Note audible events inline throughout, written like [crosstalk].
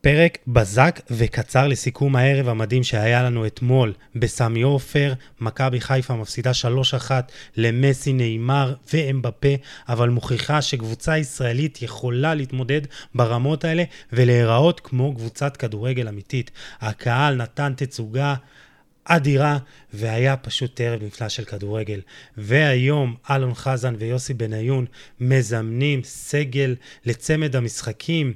פרק בזק וקצר לסיכום הערב המדהים שהיה לנו אתמול בסמי עופר. מכבי חיפה מפסידה 3-1 למסי, נאמר ואמבפה, אבל מוכיחה שקבוצה ישראלית יכולה להתמודד ברמות האלה ולהיראות כמו קבוצת כדורגל אמיתית. הקהל נתן תצוגה אדירה, והיה פשוט ערב נפלא של כדורגל. והיום אלון חזן ויוסי בניון מזמנים סגל לצמד המשחקים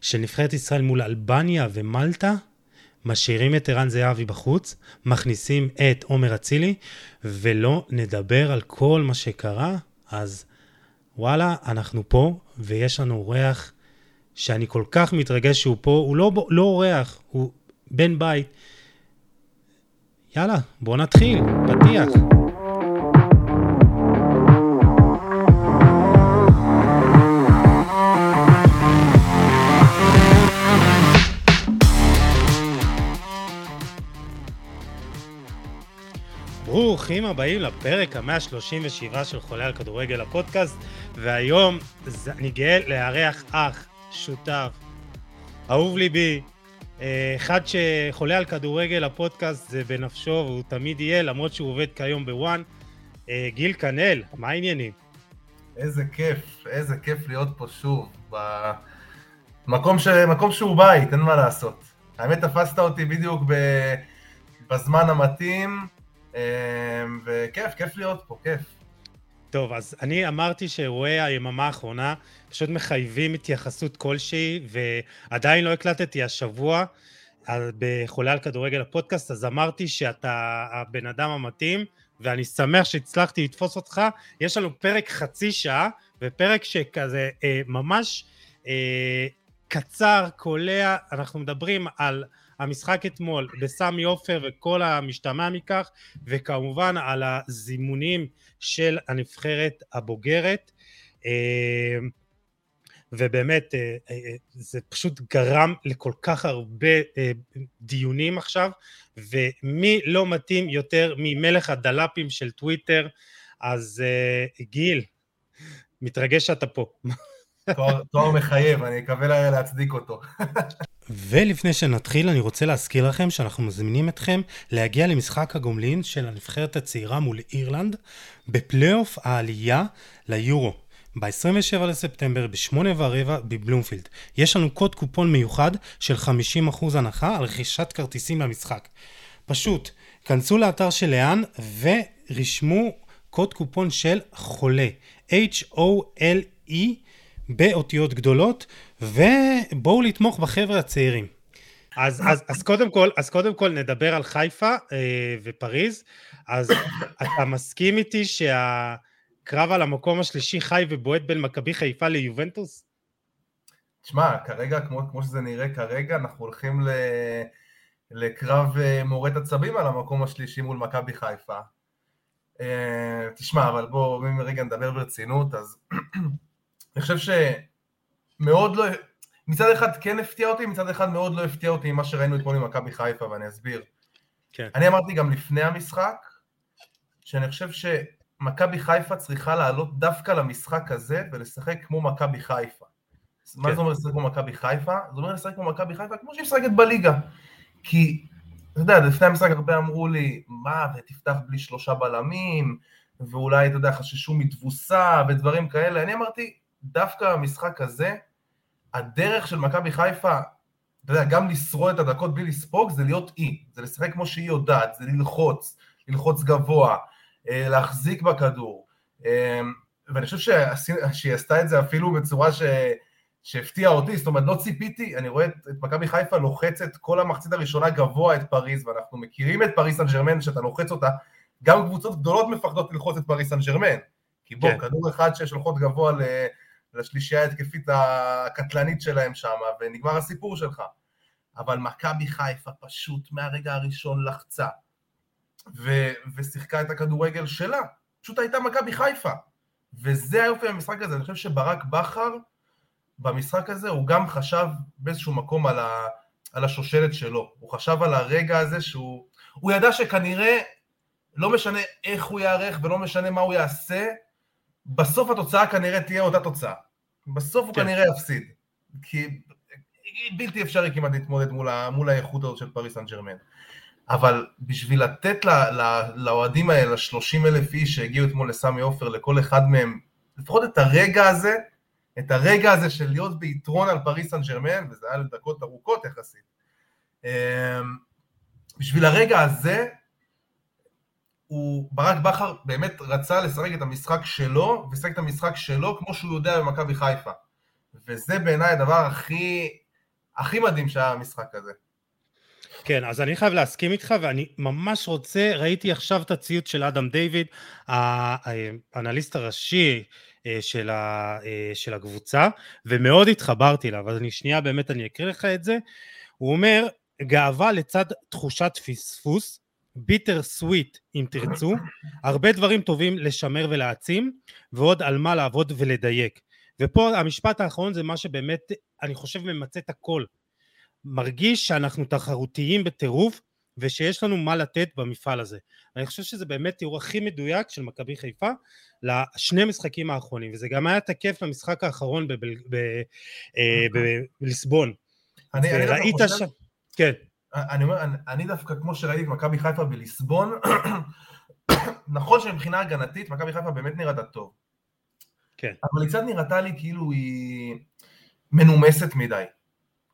של נבחרת ישראל מול אלבניה ומלטה, משאירים את ערן זהבי בחוץ, מכניסים את עומר אצילי, ולא נדבר על כל מה שקרה, אז וואלה, אנחנו פה, ויש לנו אורח שאני כל כך מתרגש שהוא פה, הוא לא, לא אורח, הוא בן בית. יאללה, בוא נתחיל, פתיח. ברוכים הבאים לפרק ה-137 של חולה על כדורגל הפודקאסט, והיום אני גאה לארח אח, שותף, אהוב ליבי, אחד שחולה על כדורגל, הפודקאסט זה בנפשו והוא תמיד יהיה, למרות שהוא עובד כיום בוואן. אה, גיל כנל, מה העניינים? איזה כיף, איזה כיף להיות פה שוב, במקום ש... מקום שהוא בית, אין מה לעשות. האמת, תפסת אותי בדיוק ב... בזמן המתאים, אה, וכיף, כיף להיות פה, כיף. טוב, אז אני אמרתי שאירועי היממה האחרונה פשוט מחייבים התייחסות כלשהי, ועדיין לא הקלטתי השבוע בחולה על כדורגל הפודקאסט, אז אמרתי שאתה הבן אדם המתאים, ואני שמח שהצלחתי לתפוס אותך. יש לנו פרק חצי שעה, ופרק שכזה אה, ממש אה, קצר, קולע, אנחנו מדברים על המשחק אתמול בסמי עופר וכל המשתמע מכך, וכמובן על הזימונים של הנבחרת הבוגרת. אה, ובאמת אה, אה, זה פשוט גרם לכל כך הרבה דיונים עכשיו, ומי לא מתאים יותר ממלך הדלפים של טוויטר, אז גיל, מתרגש שאתה פה. תואר מחייב, אני אקווה להצדיק אותו. ולפני שנתחיל, אני רוצה להזכיר לכם שאנחנו מזמינים אתכם להגיע למשחק הגומלין של הנבחרת הצעירה מול אירלנד, בפלייאוף העלייה ליורו. ב-27 לספטמבר ב-8 ורבע בבלומפילד. יש לנו קוד קופון מיוחד של 50% הנחה על רכישת כרטיסים למשחק. פשוט, כנסו לאתר של לאן ורשמו קוד קופון של חולה. H-O-L-E באותיות גדולות, ובואו לתמוך בחבר'ה הצעירים. אז, אז, אז, קודם כל, אז קודם כל נדבר על חיפה אה, ופריז. אז אתה מסכים איתי שהקרב על המקום השלישי חי ובועט בין מכבי חיפה ליובנטוס? תשמע, כרגע, כמו, כמו שזה נראה כרגע, אנחנו הולכים ל, לקרב אה, מורד עצבים על המקום השלישי מול מכבי חיפה. אה, תשמע, אבל בואו רגע נדבר ברצינות, אז אני חושב שמאוד לא... מצד אחד כן הפתיע אותי, מצד אחד מאוד לא הפתיע אותי ממה שראינו אתמול עם מכבי חיפה, ואני אסביר. כן. אני אמרתי גם לפני המשחק, שאני חושב שמכבי חיפה צריכה לעלות דווקא למשחק הזה ולשחק כמו מכבי חיפה. כן. מה זה אומר לשחק כמו מכבי חיפה? זה אומר לשחק כמו מכבי חיפה כמו שהיא משחקת בליגה. כי, אתה יודע, לפני המשחק הרבה אמרו לי, מה, ותפתח בלי שלושה בלמים, ואולי, אתה יודע, חששו מתבוסה ודברים כאלה. אני אמרתי, דווקא במשחק הזה, הדרך של מכבי חיפה, אתה יודע, גם לשרוד את הדקות בלי לספוג, זה להיות אי, זה לשחק כמו שהיא יודעת, זה ללחוץ, ללחוץ גבוה, אה, להחזיק בכדור. אה, ואני חושב שהיא עשתה את זה אפילו בצורה ש... שהפתיעה אותי, זאת אומרת, לא ציפיתי, אני רואה את, את מכבי חיפה לוחצת כל המחצית הראשונה גבוה את פריז, ואנחנו מכירים את פריז סן ג'רמן, שאתה לוחץ אותה, גם קבוצות גדולות מפחדות ללחוץ את פריז סן ג'רמן, כי בוא, כן. כדור אחד ששולחות גבוה ל... לשלישייה ההתקפית הקטלנית שלהם שם, ונגמר הסיפור שלך. אבל מכבי חיפה פשוט מהרגע הראשון לחצה, ו- ושיחקה את הכדורגל שלה. פשוט הייתה מכבי חיפה. וזה היופי במשחק הזה. אני חושב שברק בכר, במשחק הזה, הוא גם חשב באיזשהו מקום על, ה- על השושלת שלו. הוא חשב על הרגע הזה שהוא... הוא ידע שכנראה, לא משנה איך הוא ייערך ולא משנה מה הוא יעשה, בסוף התוצאה כנראה תהיה אותה תוצאה. בסוף הוא כן. כנראה יפסיד. כי בלתי אפשרי כמעט להתמודד מול, מול האיכות הזאת של פריס סן ג'רמן. אבל בשביל לתת לאוהדים האלה, ל-30 אלף איש שהגיעו אתמול לסמי עופר, לכל אחד מהם, לפחות את הרגע הזה, את הרגע הזה של להיות ביתרון על פריס סן ג'רמן, וזה היה לדקות ארוכות יחסית. אמ, בשביל הרגע הזה, הוא, ברק בכר באמת רצה לשחק את המשחק שלו, ולשחק את המשחק שלו כמו שהוא יודע במכבי חיפה. וזה בעיניי הדבר הכי, הכי מדהים שהיה במשחק הזה. כן, אז אני חייב להסכים איתך, ואני ממש רוצה, ראיתי עכשיו את הציוץ של אדם דיוויד, האנליסט הראשי אה, של, ה, אה, של הקבוצה, ומאוד התחברתי אליו, אז אני שנייה באמת, אני אקריא לך את זה. הוא אומר, גאווה לצד תחושת פספוס, ביטר סוויט אם תרצו, הרבה דברים טובים לשמר ולהעצים, ועוד על מה לעבוד ולדייק. ופה המשפט האחרון זה מה שבאמת, אני חושב, ממצה את הכל. מרגיש שאנחנו תחרותיים בטירוף, ושיש לנו מה לתת במפעל הזה. אני חושב שזה באמת תיאור הכי מדויק של מכבי חיפה לשני משחקים האחרונים, וזה גם היה תקף למשחק האחרון בליסבון. אני, אני ראית שם... כן. אני אומר, אני, אני דווקא, כמו שראיתי את מכבי חיפה בליסבון, [coughs] נכון שמבחינה הגנתית, מכבי חיפה באמת נראתה טוב. כן. אבל היא קצת נראתה לי כאילו היא מנומסת מדי.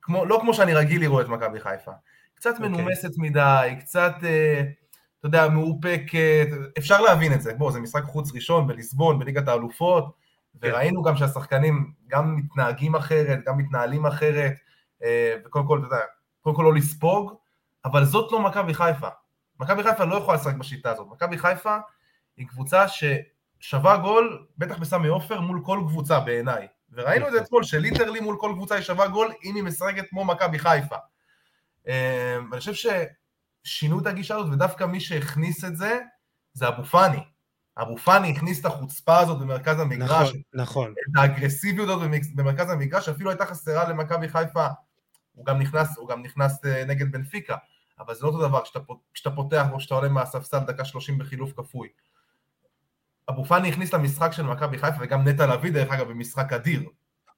כמו, לא כמו שאני רגיל לראות את מכבי חיפה. קצת okay. אוקיי. מנומסת מדי, קצת, אה, אתה יודע, מאופקת, אפשר להבין את זה. בוא, זה משחק חוץ ראשון בליסבון, בליגת האלופות. כן. וראינו גם שהשחקנים גם מתנהגים אחרת, גם מתנהלים אחרת, אה, וקודם כל, אתה יודע, קודם כל לא לספוג, אבל זאת לא מכבי חיפה. מכבי חיפה לא יכולה לשחק בשיטה הזאת. מכבי חיפה היא קבוצה ששווה גול, בטח בסמי עופר, מול כל קבוצה בעיניי. וראינו את זה אתמול, שליטרלי מול כל קבוצה היא שווה גול, אם היא משחקת כמו מכבי חיפה. אה, ואני חושב ששינו את הגישה הזאת, ודווקא מי שהכניס את זה, זה אבו פאני. אבו פאני הכניס את החוצפה הזאת במרכז המגרש. נכון, נכון. את האגרסיביות הזאת במרכז המגרש, שאפילו הייתה חסרה למכבי חיפה הוא גם נכנס, הוא גם נכנס אה, נגד בנפיקה, אבל זה לא אותו דבר כשאתה, כשאתה פותח או כשאתה עולה מהספסל דקה שלושים בחילוף כפוי. אבו פאני הכניס למשחק של מכבי חיפה וגם נטע לביא דרך אגב במשחק אדיר.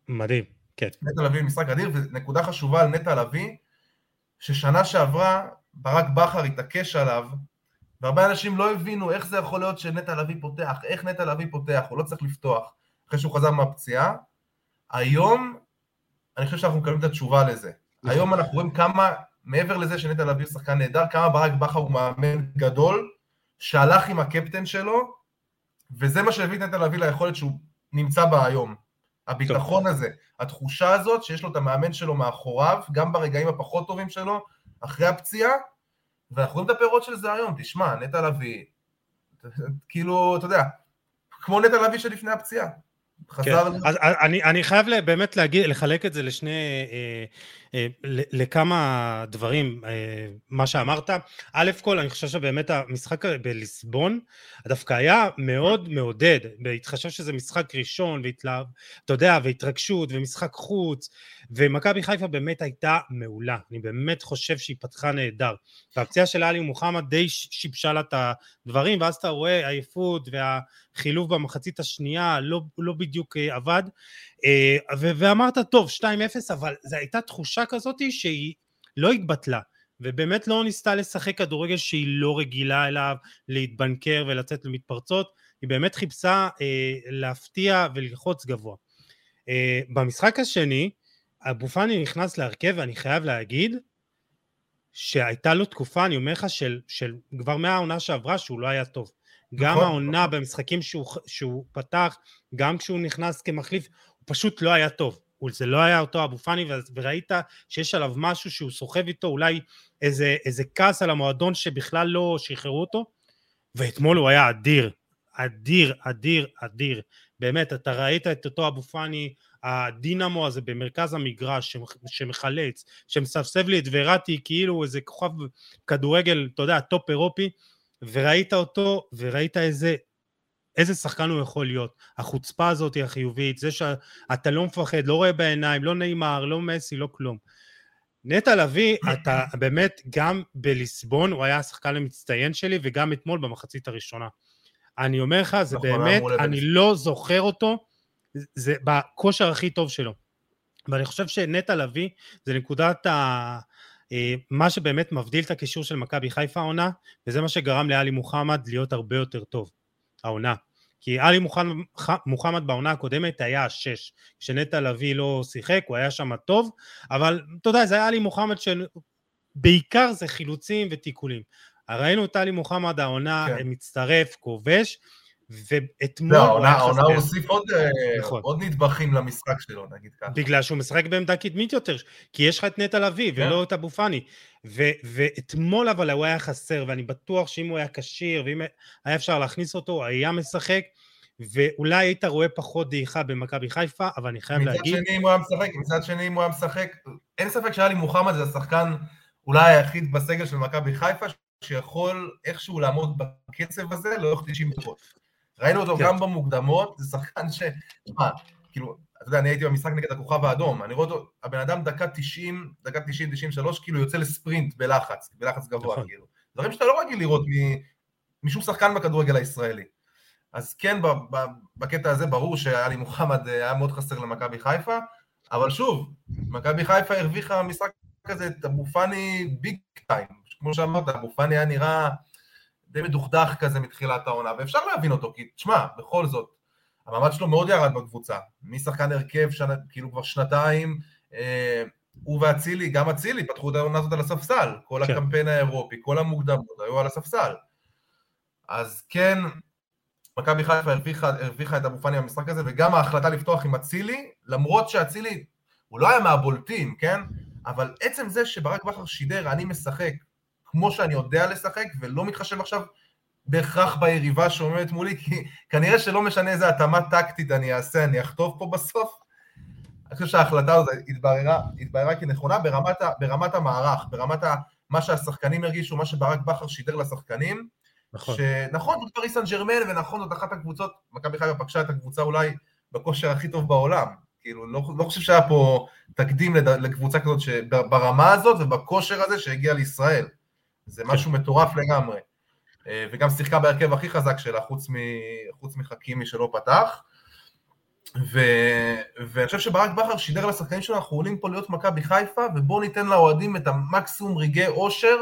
מדהים, כן. נטע לביא במשחק אדיר, ונקודה חשובה על נטע לביא, ששנה שעברה ברק בכר התעקש עליו, והרבה אנשים לא הבינו איך זה יכול להיות שנטע לביא פותח, איך נטע לביא פותח, הוא לא צריך לפתוח, אחרי שהוא חזר מהפציעה. היום אני חושב שאנחנו מקבלים את התשובה לזה. היום אנחנו רואים כמה, מעבר לזה שנטע לביא הוא שחקן נהדר, כמה ברק בכר הוא מאמן גדול, שהלך עם הקפטן שלו, וזה מה שהביא את נטע לביא ליכולת שהוא נמצא בה היום. הביטחון טוב. הזה, התחושה הזאת שיש לו את המאמן שלו מאחוריו, גם ברגעים הפחות טובים שלו, אחרי הפציעה, ואנחנו רואים את הפירות של זה היום. תשמע, נטע לביא, כאילו, אתה יודע, כמו נטע לביא שלפני הפציעה. חזר... כן. אז אני, אני חייב באמת להגיד, לחלק את זה לשני, אה, לכמה דברים, אה, מה שאמרת. א' כל, אני חושב שבאמת המשחק בליסבון דווקא היה מאוד מעודד, בהתחשב שזה משחק ראשון, והתלהב, אתה יודע, והתרגשות, ומשחק חוץ, ומכבי חיפה באמת הייתה מעולה. אני באמת חושב שהיא פתחה נהדר. והפציעה של עלי מוחמד די שיבשה לה את הדברים, ואז אתה רואה עייפות והחילוף במחצית השנייה לא, לא בדיוק אה, עבד. אה, ואמרת, טוב, 2-0, אבל זו הייתה תחושה כזאת שהיא לא התבטלה. ובאמת לא ניסתה לשחק כדורגל שהיא לא רגילה אליו, להתבנקר ולצאת למתפרצות, היא באמת חיפשה אה, להפתיע וללחוץ גבוה. אה, במשחק השני, אבו פאני נכנס להרכב ואני חייב להגיד שהייתה לו תקופה, אני אומר לך, של, של כבר מהעונה שעברה שהוא לא היה טוב. גם נכון. העונה במשחקים שהוא, שהוא פתח, גם כשהוא נכנס כמחליף, פשוט לא היה טוב. זה לא היה אותו אבו פאני, וראית שיש עליו משהו שהוא סוחב איתו, אולי איזה, איזה כעס על המועדון שבכלל לא שחררו אותו, ואתמול הוא היה אדיר, אדיר, אדיר, אדיר. באמת, אתה ראית את אותו אבו פאני, הדינמו הזה במרכז המגרש שמחלץ, שמסבסב לי את וראטי כאילו איזה כוכב כדורגל, אתה יודע, top אירופי, וראית אותו, וראית איזה, איזה שחקן הוא יכול להיות. החוצפה הזאת היא החיובית, זה שאתה לא מפחד, לא רואה בעיניים, לא נאמר, לא מסי, לא כלום. נטע לביא, [coughs] אתה באמת, גם בליסבון הוא היה השחקן המצטיין שלי, וגם אתמול במחצית הראשונה. אני אומר לך, זה נכון, באמת, אני לא זוכר אותו זה בכושר הכי טוב שלו. ואני חושב שנטע לביא זה נקודת ה... אה, מה שבאמת מבדיל את הקישור של מכבי חיפה העונה, וזה מה שגרם לאלי מוחמד להיות הרבה יותר טוב, העונה. כי עלי מוחמד, בעונה הקודמת היה השש, כשנטע לביא לא שיחק, הוא היה שם טוב, אבל אתה יודע, זה היה עלי מוחמד שבעיקר זה חילוצים ותיקולים. ראינו את עלי מוחמד העונה כן. מצטרף, כובש, ואתמול... לא, העונה הוא הוסיף עוד, אה, נכון. עוד נדבכים למשחק שלו, נגיד ככה. בגלל שהוא משחק בעמדה קדמית יותר, כי יש לך את נטע לביא כן. ולא את אבו פאני. ואתמול אבל הוא היה חסר, ואני בטוח שאם הוא היה כשיר, ואם היה אפשר להכניס אותו, הוא היה משחק, ואולי היית רואה פחות דעיכה במכבי חיפה, אבל אני חייב מצד להגיד... מצד שני אם הוא היה משחק, מצד שני אם הוא היה משחק, אין ספק שהיה לי מוחמד זה השחקן אולי היחיד בסגל של מכבי חיפה, שיכול איכשהו לעמוד בקצב הזה לאורך 90 דקות. ראינו אותו כן. גם במוקדמות, זה שחקן ש... מה, כאילו, אתה יודע, אני הייתי במשחק נגד הכוכב האדום, אני רואה אותו, הבן אדם דקה 90, דקה 90, 93, כאילו יוצא לספרינט בלחץ, בלחץ גבוה, נכון. כאילו. דברים שאתה לא רגיל לראות משום שחקן בכדורגל הישראלי. אז כן, בקטע הזה ברור שאלי מוחמד היה מאוד חסר למכבי חיפה, אבל שוב, מכבי חיפה הרוויחה משחק כזה את אבו פאני ביג טיים, כמו שאמרת, אבו פאני היה נראה די מדוכדך כזה מתחילת העונה, ואפשר להבין אותו, כי תשמע, בכל זאת, המעמד שלו מאוד ירד בקבוצה, משחקן הרכב, שנה, כאילו כבר שנתיים, אה, הוא ואצילי, גם אצילי, פתחו את העונה הזאת על הספסל, כל כן. הקמפיין האירופי, כל המוקדמות היו על הספסל. אז כן, מכבי חיפה הרוויחה, הרוויחה את אבו פאני במשחק הזה, וגם ההחלטה לפתוח עם אצילי, למרות שאצילי, הוא לא היה מהבולטים, כן? אבל עצם זה שברק בכר שידר, אני משחק כמו שאני יודע לשחק, ולא מתחשב עכשיו בהכרח ביריבה שעומדת מולי, כי כנראה שלא משנה איזה התאמה טקטית אני אעשה, אני אחטוף פה בסוף. אני חושב שההחלטה הזאת התבררה, התבררה כנכונה ברמת, ברמת המערך, ברמת ה, מה שהשחקנים הרגישו, מה שברק בכר שידר לשחקנים. נכון. שנכון, זאת פריס סן ג'רמן, ונכון, זאת אחת הקבוצות, מכבי חיפה פגשה את הקבוצה אולי בכושר הכי טוב בעולם. כאילו, לא, לא חושב שהיה פה תקדים לקבוצה כזאת ברמה הזאת ובכושר הזה שהגיע לישראל. זה. משהו מטורף לגמרי. אה, וגם שיחקה בהרכב הכי חזק שלה, חוץ, מ... חוץ מחכימי שלא פתח. ו... ואני חושב שברק בכר שידר לשחקנים שלנו, אנחנו עולים פה להיות מכבי חיפה, ובואו ניתן לאוהדים את המקסימום רגעי אושר,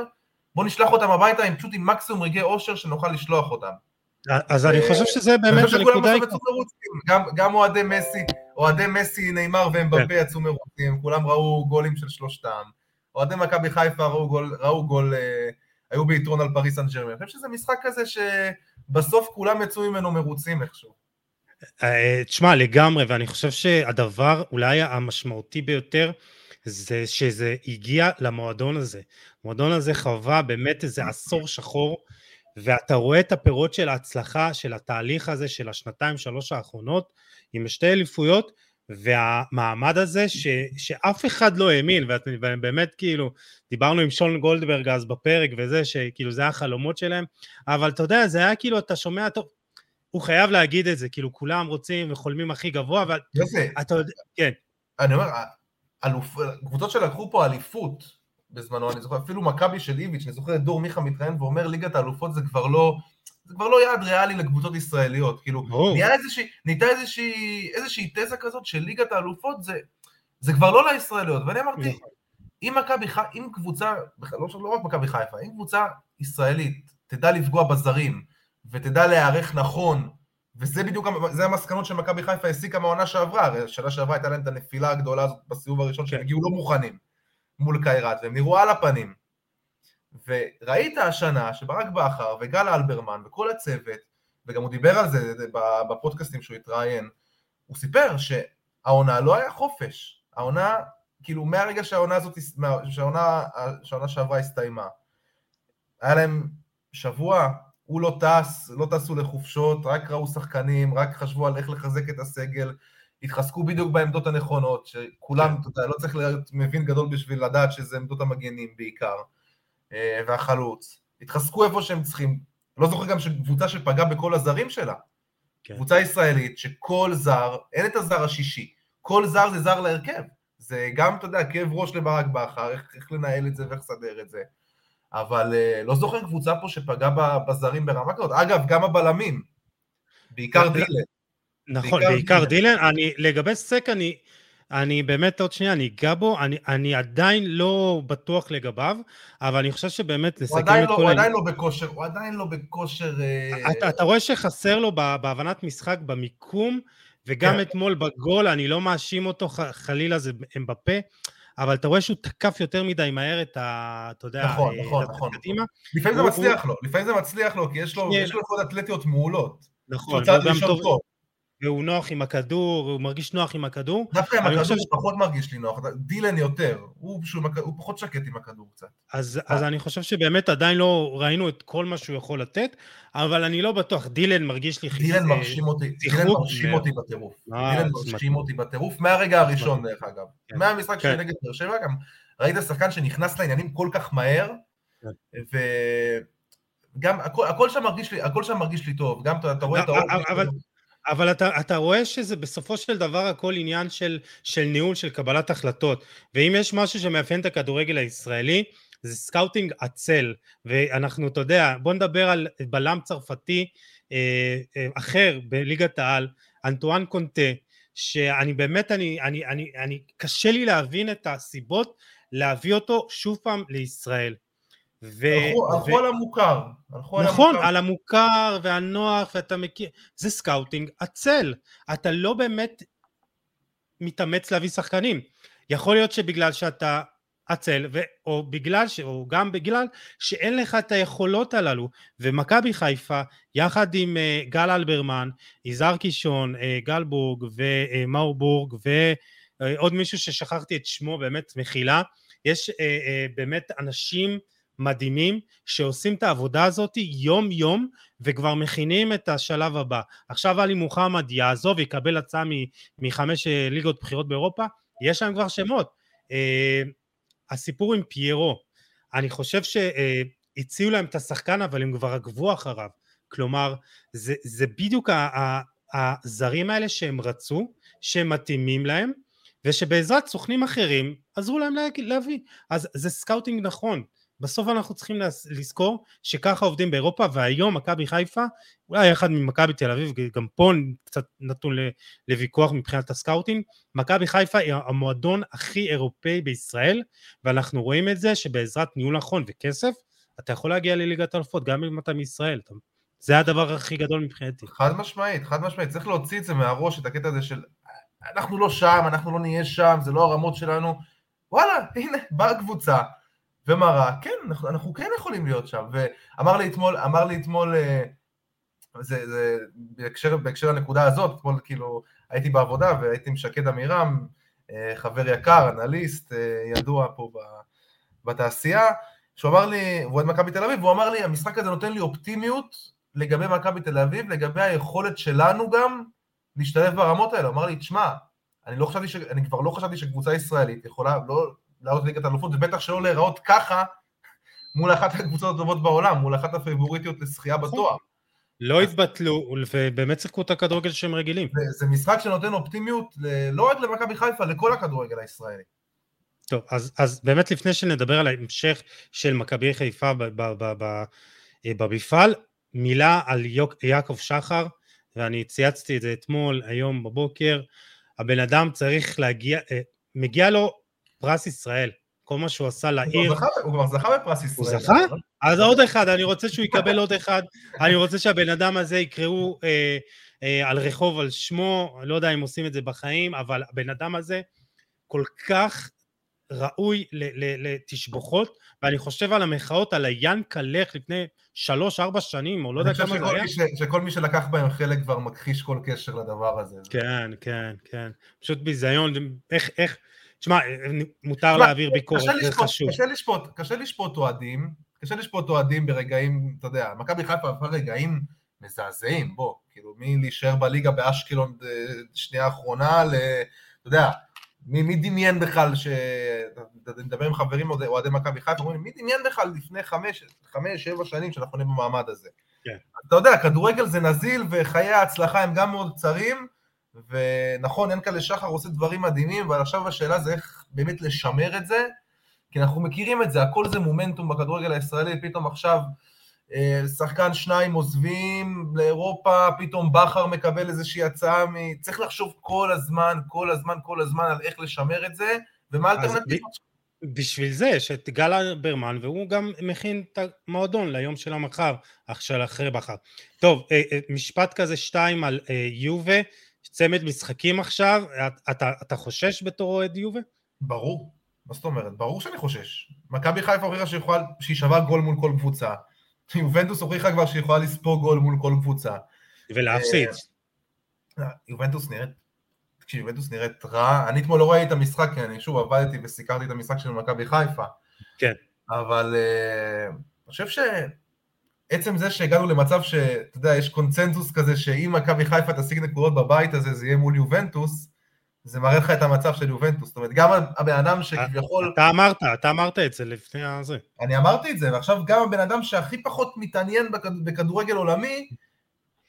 בואו נשלח אותם הביתה עם פשוט עם מקסימום רגעי אושר שנוכל לשלוח אותם. אז אני חושב שזה באמת הנקודה... גם, גם אוהדי מסי, אוהדי מסי, נאמר ואמבפה כן. יצאו מרוצים, כולם ראו גולים של שלושתם. אוהדי מכבי חיפה ראו גול, ראו גול אה, היו ביתרון על פריס סן ג'רמן. אני חושב שזה משחק כזה שבסוף כולם יצאו ממנו מרוצים איכשהו. אה, תשמע, לגמרי, ואני חושב שהדבר אולי המשמעותי ביותר זה שזה הגיע למועדון הזה. המועדון הזה חווה באמת איזה עשור שחור, ואתה רואה את הפירות של ההצלחה, של התהליך הזה של השנתיים שלוש האחרונות, עם שתי אליפויות, והמעמד הזה ש, שאף אחד לא האמין, ובאמת כאילו, דיברנו עם שון גולדברג אז בפרק וזה, שכאילו זה החלומות שלהם, אבל אתה יודע, זה היה כאילו, אתה שומע, טוב, הוא חייב להגיד את זה, כאילו כולם רוצים וחולמים הכי גבוה, אבל אתה יודע, כן. אני אומר, אלופ, קבוצות שלקחו פה אליפות בזמנו, אני זוכר, אפילו מכבי של איביץ', אני זוכר את דור מיכה מתראיין ואומר, ליגת האלופות זה כבר לא... זה כבר לא יעד ריאלי לקבוצות ישראליות, כאילו, נהיה איזושהי, נהייתה איזושהי, איזושהי תזה כזאת של ליגת האלופות זה, זה כבר לא לישראליות, ואני אמרתי, נכון. אם מכבי חיפה, אם קבוצה, לא, לא רק מכבי חיפה, אם קבוצה ישראלית תדע לפגוע בזרים, ותדע להיערך נכון, וזה בדיוק, זה המסקנות שמכבי חיפה הסיקה מהעונה שעברה, הרי שנה שעברה הייתה להם את הנפילה הגדולה הזאת בסיבוב הראשון, שהם כן. הגיעו לא מוכנים מול קיירת, והם נראו על הפנים. וראית השנה שברק בכר וגל אלברמן וכל הצוות, וגם הוא דיבר על זה בפודקאסטים שהוא התראיין, הוא סיפר שהעונה לא היה חופש, העונה, כאילו מהרגע שהעונה הזאת, שהעונה, שהעונה שעברה הסתיימה, היה להם שבוע, הוא לא טס, לא טסו לחופשות, רק ראו שחקנים, רק חשבו על איך לחזק את הסגל, התחזקו בדיוק בעמדות הנכונות, שכולם, כן. אתה יודע, לא צריך להיות מבין גדול בשביל לדעת שזה עמדות המגנים בעיקר. אה, והחלוץ, התחזקו איפה שהם צריכים. לא זוכר גם שקבוצה שפגעה בכל הזרים שלה. כן. קבוצה ישראלית שכל זר, אין את הזר השישי, כל זר זה זר להרכב. זה גם, אתה יודע, כאב ראש לברק בכר, איך, איך לנהל את זה ואיך לסדר את זה. אבל אה, לא זוכר קבוצה פה שפגעה בזרים ברמה כזאת. אגב, גם הבלמים, בעיקר דילן. נכון, בעיקר, בעיקר דילן. אני, לגבי סק, אני, אני באמת עוד שנייה, אני אגע בו, אני, אני עדיין לא בטוח לגביו, אבל אני חושב שבאמת לסכם את לא, כל... הוא עדיין לא בכושר, הוא עדיין לא בכושר... אה, אתה, אתה רואה שחסר לו בהבנת משחק, במיקום, וגם כן. אתמול בגול, אני לא מאשים אותו חלילה, זה אמבפה, אבל אתה רואה שהוא תקף יותר מדי מהר את ה... אתה יודע, נכון, נכון, נכון. קדימה. לפעמים הוא, זה מצליח. לו, לפעמים זה מצליח לו, כי יש לו, יש לו יכולות אתלטיות מעולות. נכון, הוא גם טוב. והוא נוח עם הכדור, הוא מרגיש נוח עם הכדור. דווקא עם הכדור הוא. פחות מרגיש לי נוח, דילן יותר, הוא, פשוט, הוא פחות שקט עם הכדור קצת. אז, אז אני חושב שבאמת עדיין לא ראינו את כל מה שהוא יכול לתת, אבל אני לא בטוח, דילן מרגיש לי חיזוק. דילן מרשים אותי, דילן מרשים אותי בטירוף. אה, דילן מרשים אותי בטירוף, מהרגע הראשון דרך אגב. כן. מהמשחק שלי כן. נגד באר שבע, גם ראית שחקן שנכנס לעניינים כל כך מהר, כן. וגם הכל שם מרגיש לי טוב, גם אתה רואה את האור. אבל אתה, אתה רואה שזה בסופו של דבר הכל עניין של, של ניהול, של קבלת החלטות. ואם יש משהו שמאפיין את הכדורגל הישראלי, זה scouting עצל. ואנחנו, אתה יודע, בוא נדבר על בלם צרפתי אה, אה, אחר בליגת העל, אנטואן קונטה, שאני באמת, אני, אני, אני, אני, קשה לי להבין את הסיבות להביא אותו שוב פעם לישראל. ו... הלכו, ו... על המוכר. הלכו נכון, על המוכר. על המוכר והנוח, ואתה מכיר, זה סקאוטינג עצל. אתה לא באמת מתאמץ להביא שחקנים. יכול להיות שבגלל שאתה עצל, ו... או בגלל, ש... או גם בגלל שאין לך את היכולות הללו. ומכבי חיפה, יחד עם uh, גל אלברמן, יזהר קישון, uh, גל בורג ומאור בורג, ועוד uh, מישהו ששכחתי את שמו, באמת מחילה, יש uh, uh, באמת אנשים מדהימים שעושים את העבודה הזאת יום יום וכבר מכינים את השלב הבא. עכשיו עלי מוחמד יעזוב ויקבל הצעה מחמש אה, ליגות בחירות באירופה, יש להם כבר שמות. Uh, הסיפור עם פיירו, אני חושב שהציעו להם את השחקן אבל הם כבר עקבו אחריו. כלומר, זה, זה בדיוק הזרים האלה שהם רצו, שהם מתאימים להם, ושבעזרת סוכנים אחרים עזרו להם להביא. אז זה סקאוטינג נכון. בסוף אנחנו צריכים לזכור שככה עובדים באירופה והיום מכבי חיפה אולי יחד עם מכבי תל אביב גם פה קצת נתון לוויכוח מבחינת הסקאוטינג מכבי חיפה היא המועדון הכי אירופאי בישראל ואנחנו רואים את זה שבעזרת ניהול נכון וכסף אתה יכול להגיע לליגת אלופות גם אם אתה מישראל זה הדבר הכי גדול מבחינתי. חד משמעית חד משמעית צריך להוציא את זה מהראש את הקטע הזה של אנחנו לא שם אנחנו לא נהיה שם זה לא הרמות שלנו. וואלה הנה באה קבוצה ומראה, כן, אנחנו, אנחנו כן יכולים להיות שם. ואמר לי אתמול, אמר לי אתמול, אה, זה, זה בהקשר, בהקשר לנקודה הזאת, אתמול כאילו הייתי בעבודה והייתי עם שקד עמירם, אה, חבר יקר, אנליסט, אה, ידוע פה בתעשייה, שהוא אמר לי, הוא אוהד מכבי תל אביב, והוא אמר לי, המשחק הזה נותן לי אופטימיות לגבי מכבי תל אביב, לגבי היכולת שלנו גם להשתלב ברמות האלה. הוא אמר לי, תשמע, אני, לא חשבתי ש... אני כבר לא חשבתי שקבוצה ישראלית יכולה, לא, לעלות ליגת האלופות, ובטח שלא להיראות ככה מול אחת הקבוצות הטובות בעולם, מול אחת הפייבוריטיות לזכייה נכון. בתואר. לא התבטלו, ובאמת שיחקו את ההמשך שהם רגילים. זה משחק שנותן אופטימיות לא רק למכבי חיפה, לכל הכדורגל הישראלי. טוב, אז, אז באמת לפני שנדבר על ההמשך של מכבי חיפה במפעל, מילה על יוק, יעקב שחר, ואני צייצתי את זה אתמול, היום בבוקר, הבן אדם צריך להגיע, אה, מגיע לו פרס ישראל, כל מה שהוא עשה לעיר. הוא כבר זכה בפרס ישראל. הוא זכה? אז עוד אחד, אני רוצה שהוא יקבל עוד אחד, אני רוצה שהבן אדם הזה יקראו אה, אה, על רחוב על שמו, לא יודע אם עושים את זה בחיים, אבל הבן אדם הזה כל כך ראוי לתשבוכות, ואני חושב על המחאות על הינקלך לפני שלוש-ארבע שנים, או לא יודע כמה זה היה. אני חושב שכל מי שלקח בהם חלק כבר מכחיש כל קשר לדבר הזה. כן, כן, כן. פשוט ביזיון, איך, איך, תשמע, מותר להעביר ביקורת, זה חשוב. קשה לשפוט, קשה לשפוט אוהדים, קשה לשפוט אוהדים ברגעים, אתה יודע, מכבי חיפה עברה רגעים מזעזעים, בוא, כאילו, מי להישאר בליגה באשקלון אה, שנייה האחרונה, ל... אתה יודע, מי, מי דמיין בכלל, ש... אני מדבר עם חברים אוהדי מכבי חיפה, אומרים, מי דמיין בכלל לפני חמש, חמש, שבע שנים שאנחנו נהיה במעמד הזה? כן. אתה יודע, כדורגל זה נזיל וחיי ההצלחה הם גם מאוד קצרים, ונכון, ינקלה שחר עושה דברים מדהימים, אבל עכשיו השאלה זה איך באמת לשמר את זה, כי אנחנו מכירים את זה, הכל זה מומנטום בכדורגל הישראלי, פתאום עכשיו אה, שחקן שניים עוזבים לאירופה, פתאום בכר מקבל איזושהי הצעה, מ... צריך לחשוב כל הזמן, כל הזמן, כל הזמן על איך לשמר את זה, ומה האלטרנטיבות. בשביל זה יש את גל ברמן, והוא גם מכין את המועדון ליום של המחר, של אחרי בכר. טוב, אה, אה, משפט כזה שתיים על יובה, צמד משחקים עכשיו, אתה, אתה חושש בתור אוהד יובה? ברור, מה זאת אומרת? ברור שאני חושש. מכבי חיפה הוכיחה שהיא שווה גול מול כל קבוצה. יובנטוס הוכיחה כבר שהיא יכולה לספוג גול מול כל קבוצה. ולהפסיד. אה, יובנטוס נראית, תקשיב, יובנטוס נראית רע. אני אתמול לא ראיתי את המשחק, כי אני שוב עבדתי וסיקרתי את המשחק של מכבי חיפה. כן. אבל uh, אני חושב שעצם זה שהגענו למצב שאתה יודע, יש קונצנזוס כזה שאם מכבי חיפה תשיג נקודות בבית הזה, זה יהיה מול יובנטוס, זה מראה לך את המצב של יובנטוס, זאת אומרת, גם הבן אדם שכביכול... אתה אמרת, אתה אמרת את זה לפני הזה. אני אמרתי את זה, ועכשיו גם הבן אדם שהכי פחות מתעניין בכדורגל עולמי,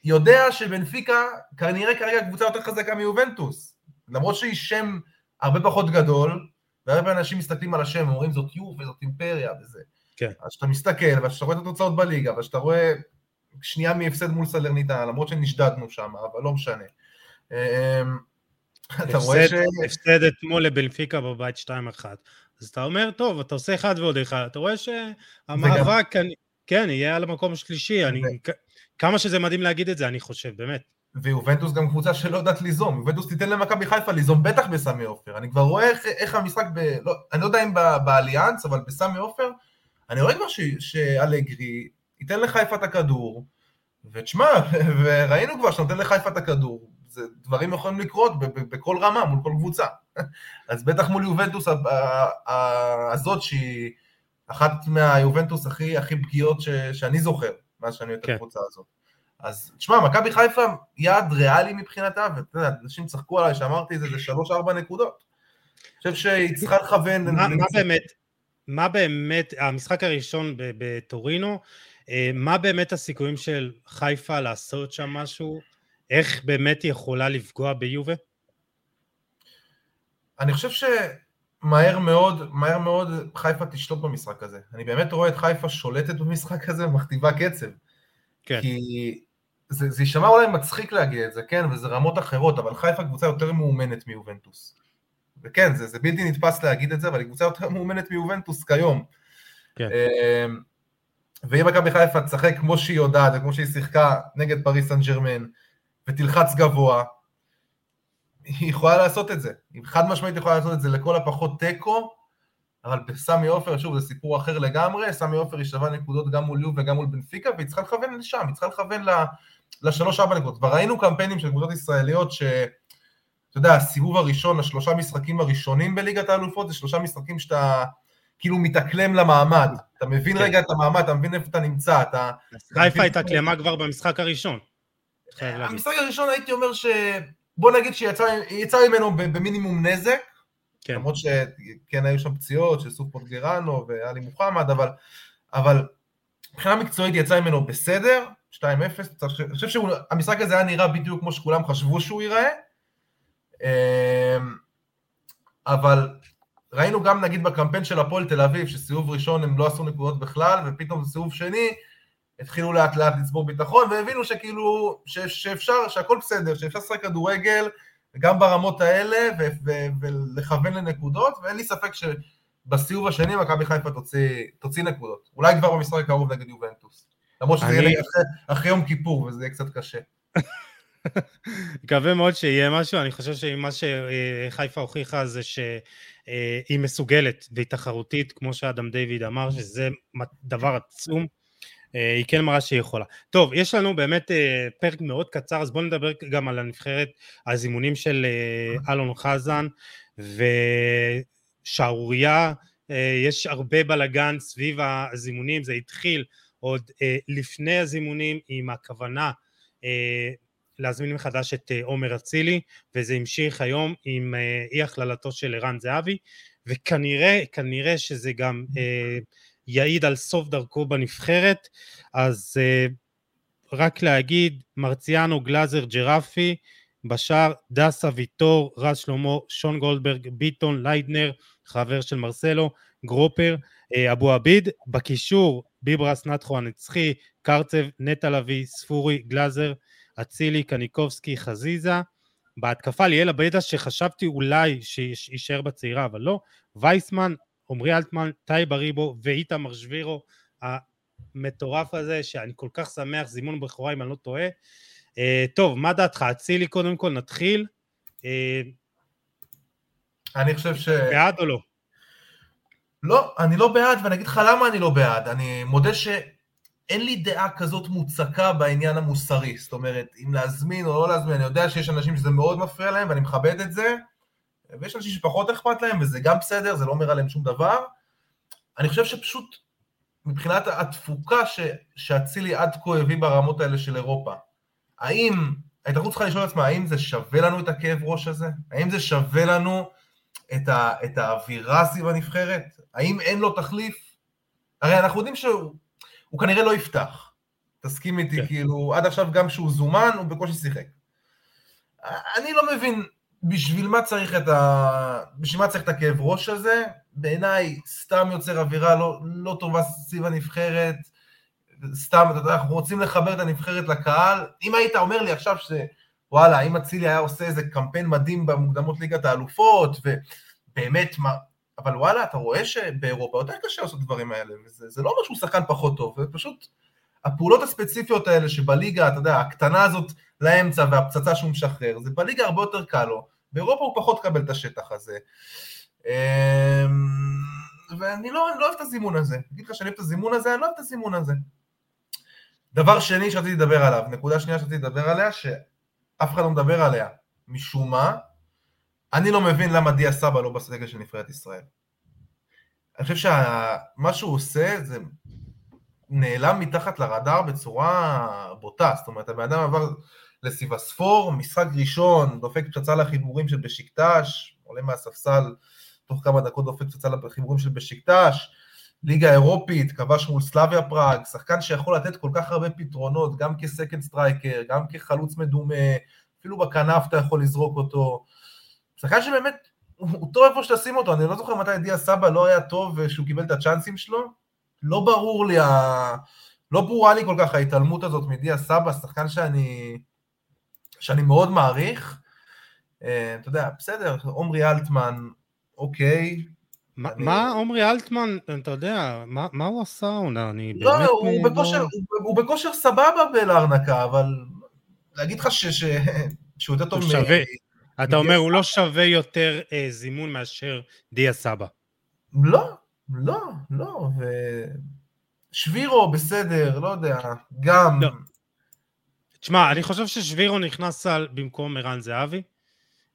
יודע שבנפיקה כנראה כרגע קבוצה יותר חזקה מיובנטוס. למרות שהיא שם הרבה פחות גדול, והרבה אנשים מסתכלים על השם ואומרים זאת יוב וזאת אימפריה וזה. כן. אז כשאתה מסתכל, וכשאתה רואה את התוצאות בליגה, וכשאתה רואה שנייה מהפסד מול סלרניטה, למרות שנשדדנו שם, אבל לא משנה. אמ, אתה רואה ש... הפסד אתמול לבנפיקה בבית 2-1. אז אתה אומר, טוב, אתה עושה אחד ועוד אחד, אתה רואה שהמאבק, וגם... כן, יהיה על המקום השלישי. אני... כמה שזה מדהים להגיד את זה, אני חושב, באמת. ויובנטוס גם קבוצה שלא יודעת ליזום, יובנטוס תיתן למכבי חיפה ליזום, בטח בסמי עופר. אני כבר רואה איך, איך המשחק, ב... לא, אני לא יודע אם באליאנס, אבל בסמי עופר, אני רואה כבר. שאלגרי ייתן לחיפה את הכדור, ותשמע, [laughs] וראינו כבר שנותן לחיפה את הכדור, זה, דברים יכולים לקרות בכל רמה, מול כל קבוצה. [laughs] אז בטח מול יובנטוס הזאת, שהיא אחת מהיובנטוס הכי, הכי פגיעות ש, שאני זוכר, מאז שאני את כן. הקבוצה הזאת. אז תשמע, מכבי חיפה יעד ריאלי מבחינתה, ואתה יודע, אנשים צחקו עליי שאמרתי את זה, זה שלוש-ארבע נקודות. אני חושב שהיא צריכה לכוון... מה באמת, מה באמת, המשחק הראשון בטורינו, אה, מה באמת הסיכויים של חיפה לעשות שם משהו? איך באמת היא יכולה לפגוע ביובה? אני חושב שמהר מאוד, מהר מאוד חיפה תשלוט במשחק הזה. אני באמת רואה את חיפה שולטת במשחק הזה ומכתיבה קצב. כן. כי זה, זה יישמע אולי מצחיק להגיד את זה, כן, וזה רמות אחרות, אבל חיפה קבוצה יותר מאומנת מיובנטוס. וכן, זה, זה בלתי נתפס להגיד את זה, אבל היא קבוצה יותר מאומנת מיובנטוס כיום. כן. אמ, ואם מכבי חיפה תשחק כמו שהיא יודעת וכמו שהיא שיחקה נגד פריס סן ג'רמן, ותלחץ גבוה, היא יכולה לעשות את זה. היא חד משמעית יכולה לעשות את זה לכל הפחות תיקו, אבל בסמי עופר, שוב, זה סיפור אחר לגמרי, סמי עופר היא שווה נקודות גם מול יוב וגם מול בנפיקה, והיא צריכה לכוון לשם, היא צריכה לכוון לשלוש-ארבע נקודות. כבר ראינו קמפיינים של קבוצות ישראליות ש... אתה יודע, הסיבוב הראשון, השלושה משחקים הראשונים בליגת האלופות, זה שלושה משחקים שאתה כאילו מתאקלם למעמד. אתה מבין כן. רגע את המעמד, אתה מבין איפה אתה נמצא, אתה... חיפה התאקלמה כבר במשחק הראשון. המשחק הראשון הייתי אומר ש... בוא נגיד שיצא ממנו במינימום נזק, כן. למרות שכן היו שם פציעות של סוף פוטגרנו ואלי מוחמד, אבל, אבל מבחינה מקצועית יצא ממנו בסדר, 2-0, אני חושב שהמשחק הזה היה נראה בדיוק כמו שכולם חשבו שהוא ייראה, אבל ראינו גם נגיד בקמפיין של הפועל תל אביב, שסיבוב ראשון הם לא עשו נקודות בכלל, ופתאום בסיבוב שני התחילו לאט לאט לצבור ביטחון, והבינו שכאילו, ש, שאפשר, שהכל בסדר, שאפשר לשחק כדורגל גם ברמות האלה, ו, ו, ולכוון לנקודות, ואין לי ספק שבסיבוב השני מכבי חיפה תוציא, תוציא נקודות. אולי כבר במשחק הקרוב נגד יובנטוס. למרות שזה אני... יהיה אחרי, אחרי יום כיפור, וזה יהיה קצת קשה. [laughs] מקווה מאוד שיהיה משהו, אני חושב שמה שחיפה הוכיחה זה שהיא מסוגלת והיא תחרותית, כמו שאדם דיוויד אמר, שזה דבר עצום. אה, היא כן מראה שהיא יכולה. טוב, יש לנו באמת אה, פרק מאוד קצר, אז בואו נדבר גם על הנבחרת, הזימונים של אה, אלון חזן, ושערורייה, יש הרבה בלאגן סביב הזימונים, זה התחיל עוד לפני הזימונים עם הכוונה להזמין מחדש את עומר אצילי, וזה המשיך היום עם אי הכללתו של ערן זהבי, וכנראה, כנראה שזה גם יעיד על סוף דרכו בנבחרת, אז uh, רק להגיד, מרציאנו, גלאזר, ג'רפי, בשאר, דסה, ויטור, רז שלמה, שון גולדברג, ביטון, ליידנר, חבר של מרסלו, גרופר, uh, אבו עביד, בקישור ביברס, נתחו הנצחי, קרצב, נטע לביא, ספורי, גלאזר, אצילי, קניקובסקי, חזיזה. בהתקפה ליאל אביידה שחשבתי אולי שיישאר בצעירה, אבל לא. וייסמן, עמרי אלטמן, טאי בריבו ואיתמר שבירו המטורף הזה, שאני כל כך שמח, זימון בכורה אם אני לא טועה. אה, טוב, מה דעתך? אצילי קודם כל, נתחיל. אה, אני חושב ש... בעד או לא? לא, אני לא בעד, ואני אגיד לך למה אני לא בעד. אני מודה שאין לי דעה כזאת מוצקה בעניין המוסרי. זאת אומרת, אם להזמין או לא להזמין, אני יודע שיש אנשים שזה מאוד מפריע להם, ואני מכבד את זה, ויש אנשים שפחות אכפת להם, וזה גם בסדר, זה לא אומר עליהם שום דבר. אני חושב שפשוט, מבחינת התפוקה שאצילי עד כה הביא ברמות האלה של אירופה, האם, ההתאחדות צריכה לשאול את עצמה, האם זה שווה לנו את הכאב ראש הזה? האם זה שווה לנו את, ה, את האווירה סביב הנבחרת? האם אין לו תחליף? הרי אנחנו יודעים שהוא כנראה לא יפתח. תסכים איתי, כן. כאילו, עד עכשיו גם כשהוא זומן, הוא בקושי שיחק. אני לא מבין בשביל מה צריך את ה... בשביל מה צריך את הכאב ראש הזה? בעיניי סתם יוצר אווירה לא, לא טובה סביב הנבחרת, סתם, אתה יודע, אנחנו רוצים לחבר את הנבחרת לקהל. אם היית אומר לי עכשיו ש... וואלה, אם אצילי היה עושה איזה קמפיין מדהים במוקדמות ליגת האלופות, ובאמת. אבל וואלה, אתה רואה שבאירופה יותר קשה לעשות דברים האלה, וזה לא אומר שהוא שחקן פחות טוב, זה פשוט הפעולות הספציפיות האלה שבליגה, אתה יודע, הקטנה הזאת לאמצע והפצצה שהוא משחרר, זה בליגה הרבה יותר קל לו, באירופה הוא פחות קבל את השטח הזה. אמ, ואני לא, לא אוהב את הזימון הזה, אגיד לך שאני אוהב את הזימון הזה, אני לא אוהב את הזימון הזה. דבר שני שרציתי לדבר עליו, נקודה שנייה שרציתי לדבר עליה, שאף אחד לא מדבר עליה, משום מה, אני לא מבין למה דיה סבא לא בסגל של נבחרת ישראל. אני חושב שמה שהוא עושה זה נעלם מתחת לרדאר בצורה בוטה, זאת אומרת הבן אדם עבר לסיבספור, משחק ראשון, דופק פצצה לחיבורים של בשיקטש, עולה מהספסל, תוך כמה דקות דופק פצצה לחיבורים של בשיקטש, ליגה אירופית, כבש מול סלאביה פראג, שחקן שיכול לתת כל כך הרבה פתרונות, גם כ second striker, גם כחלוץ מדומה, אפילו בכנף אתה יכול לזרוק אותו. שחקן שבאמת, הוא, הוא טוב איפה שתשים אותו, אני לא זוכר מתי דיה סבא לא היה טוב שהוא קיבל את הצ'אנסים שלו, לא ברור לי, ה... לא ברורה לי כל כך ההתעלמות הזאת מדיה סבא, שחקן שאני, שאני מאוד מעריך. אה, אתה יודע, בסדר, עומרי אלטמן, אוקיי. מה, אני... מה עומרי אלטמן, אתה יודע, מה, מה הוא עשה עונה? אני לא, באמת... הוא, לא... בכושר, הוא, הוא בכושר סבבה בלארנקה, אבל להגיד לך ש, ש, שהוא יותר טוב מ... שווה. אתה אומר, הוא לא שווה יותר אה, זימון מאשר דיה סבא. לא, לא, לא, ו... שבירו בסדר, לא יודע, גם... לא. תשמע, אני חושב ששבירו נכנס על במקום ערן זהבי.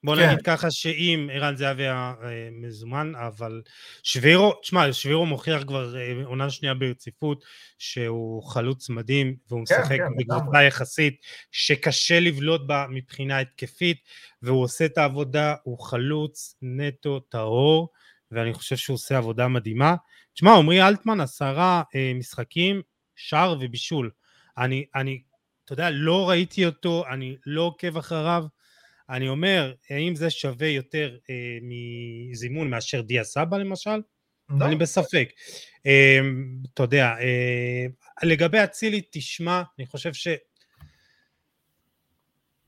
בוא כן. נגיד ככה שאם ערן זהבי היה אה, מזומן, אבל שבירו, תשמע, שבירו מוכיח כבר אה, עונה שנייה ברציפות שהוא חלוץ מדהים, והוא כן, משחק כן, בקבוצה יחסית שקשה לבלוט בה מבחינה התקפית, והוא עושה את העבודה, הוא חלוץ נטו טהור. ואני חושב שהוא עושה עבודה מדהימה. תשמע, עמרי אלטמן עשרה אה, משחקים, שער ובישול. אני, אני, אתה יודע, לא ראיתי אותו, אני לא עוקב אחריו. אני אומר, האם זה שווה יותר אה, מזימון מאשר דיה סבא למשל? לא. אני בספק. אה, אתה יודע, אה, לגבי אצילי, תשמע, אני חושב ש...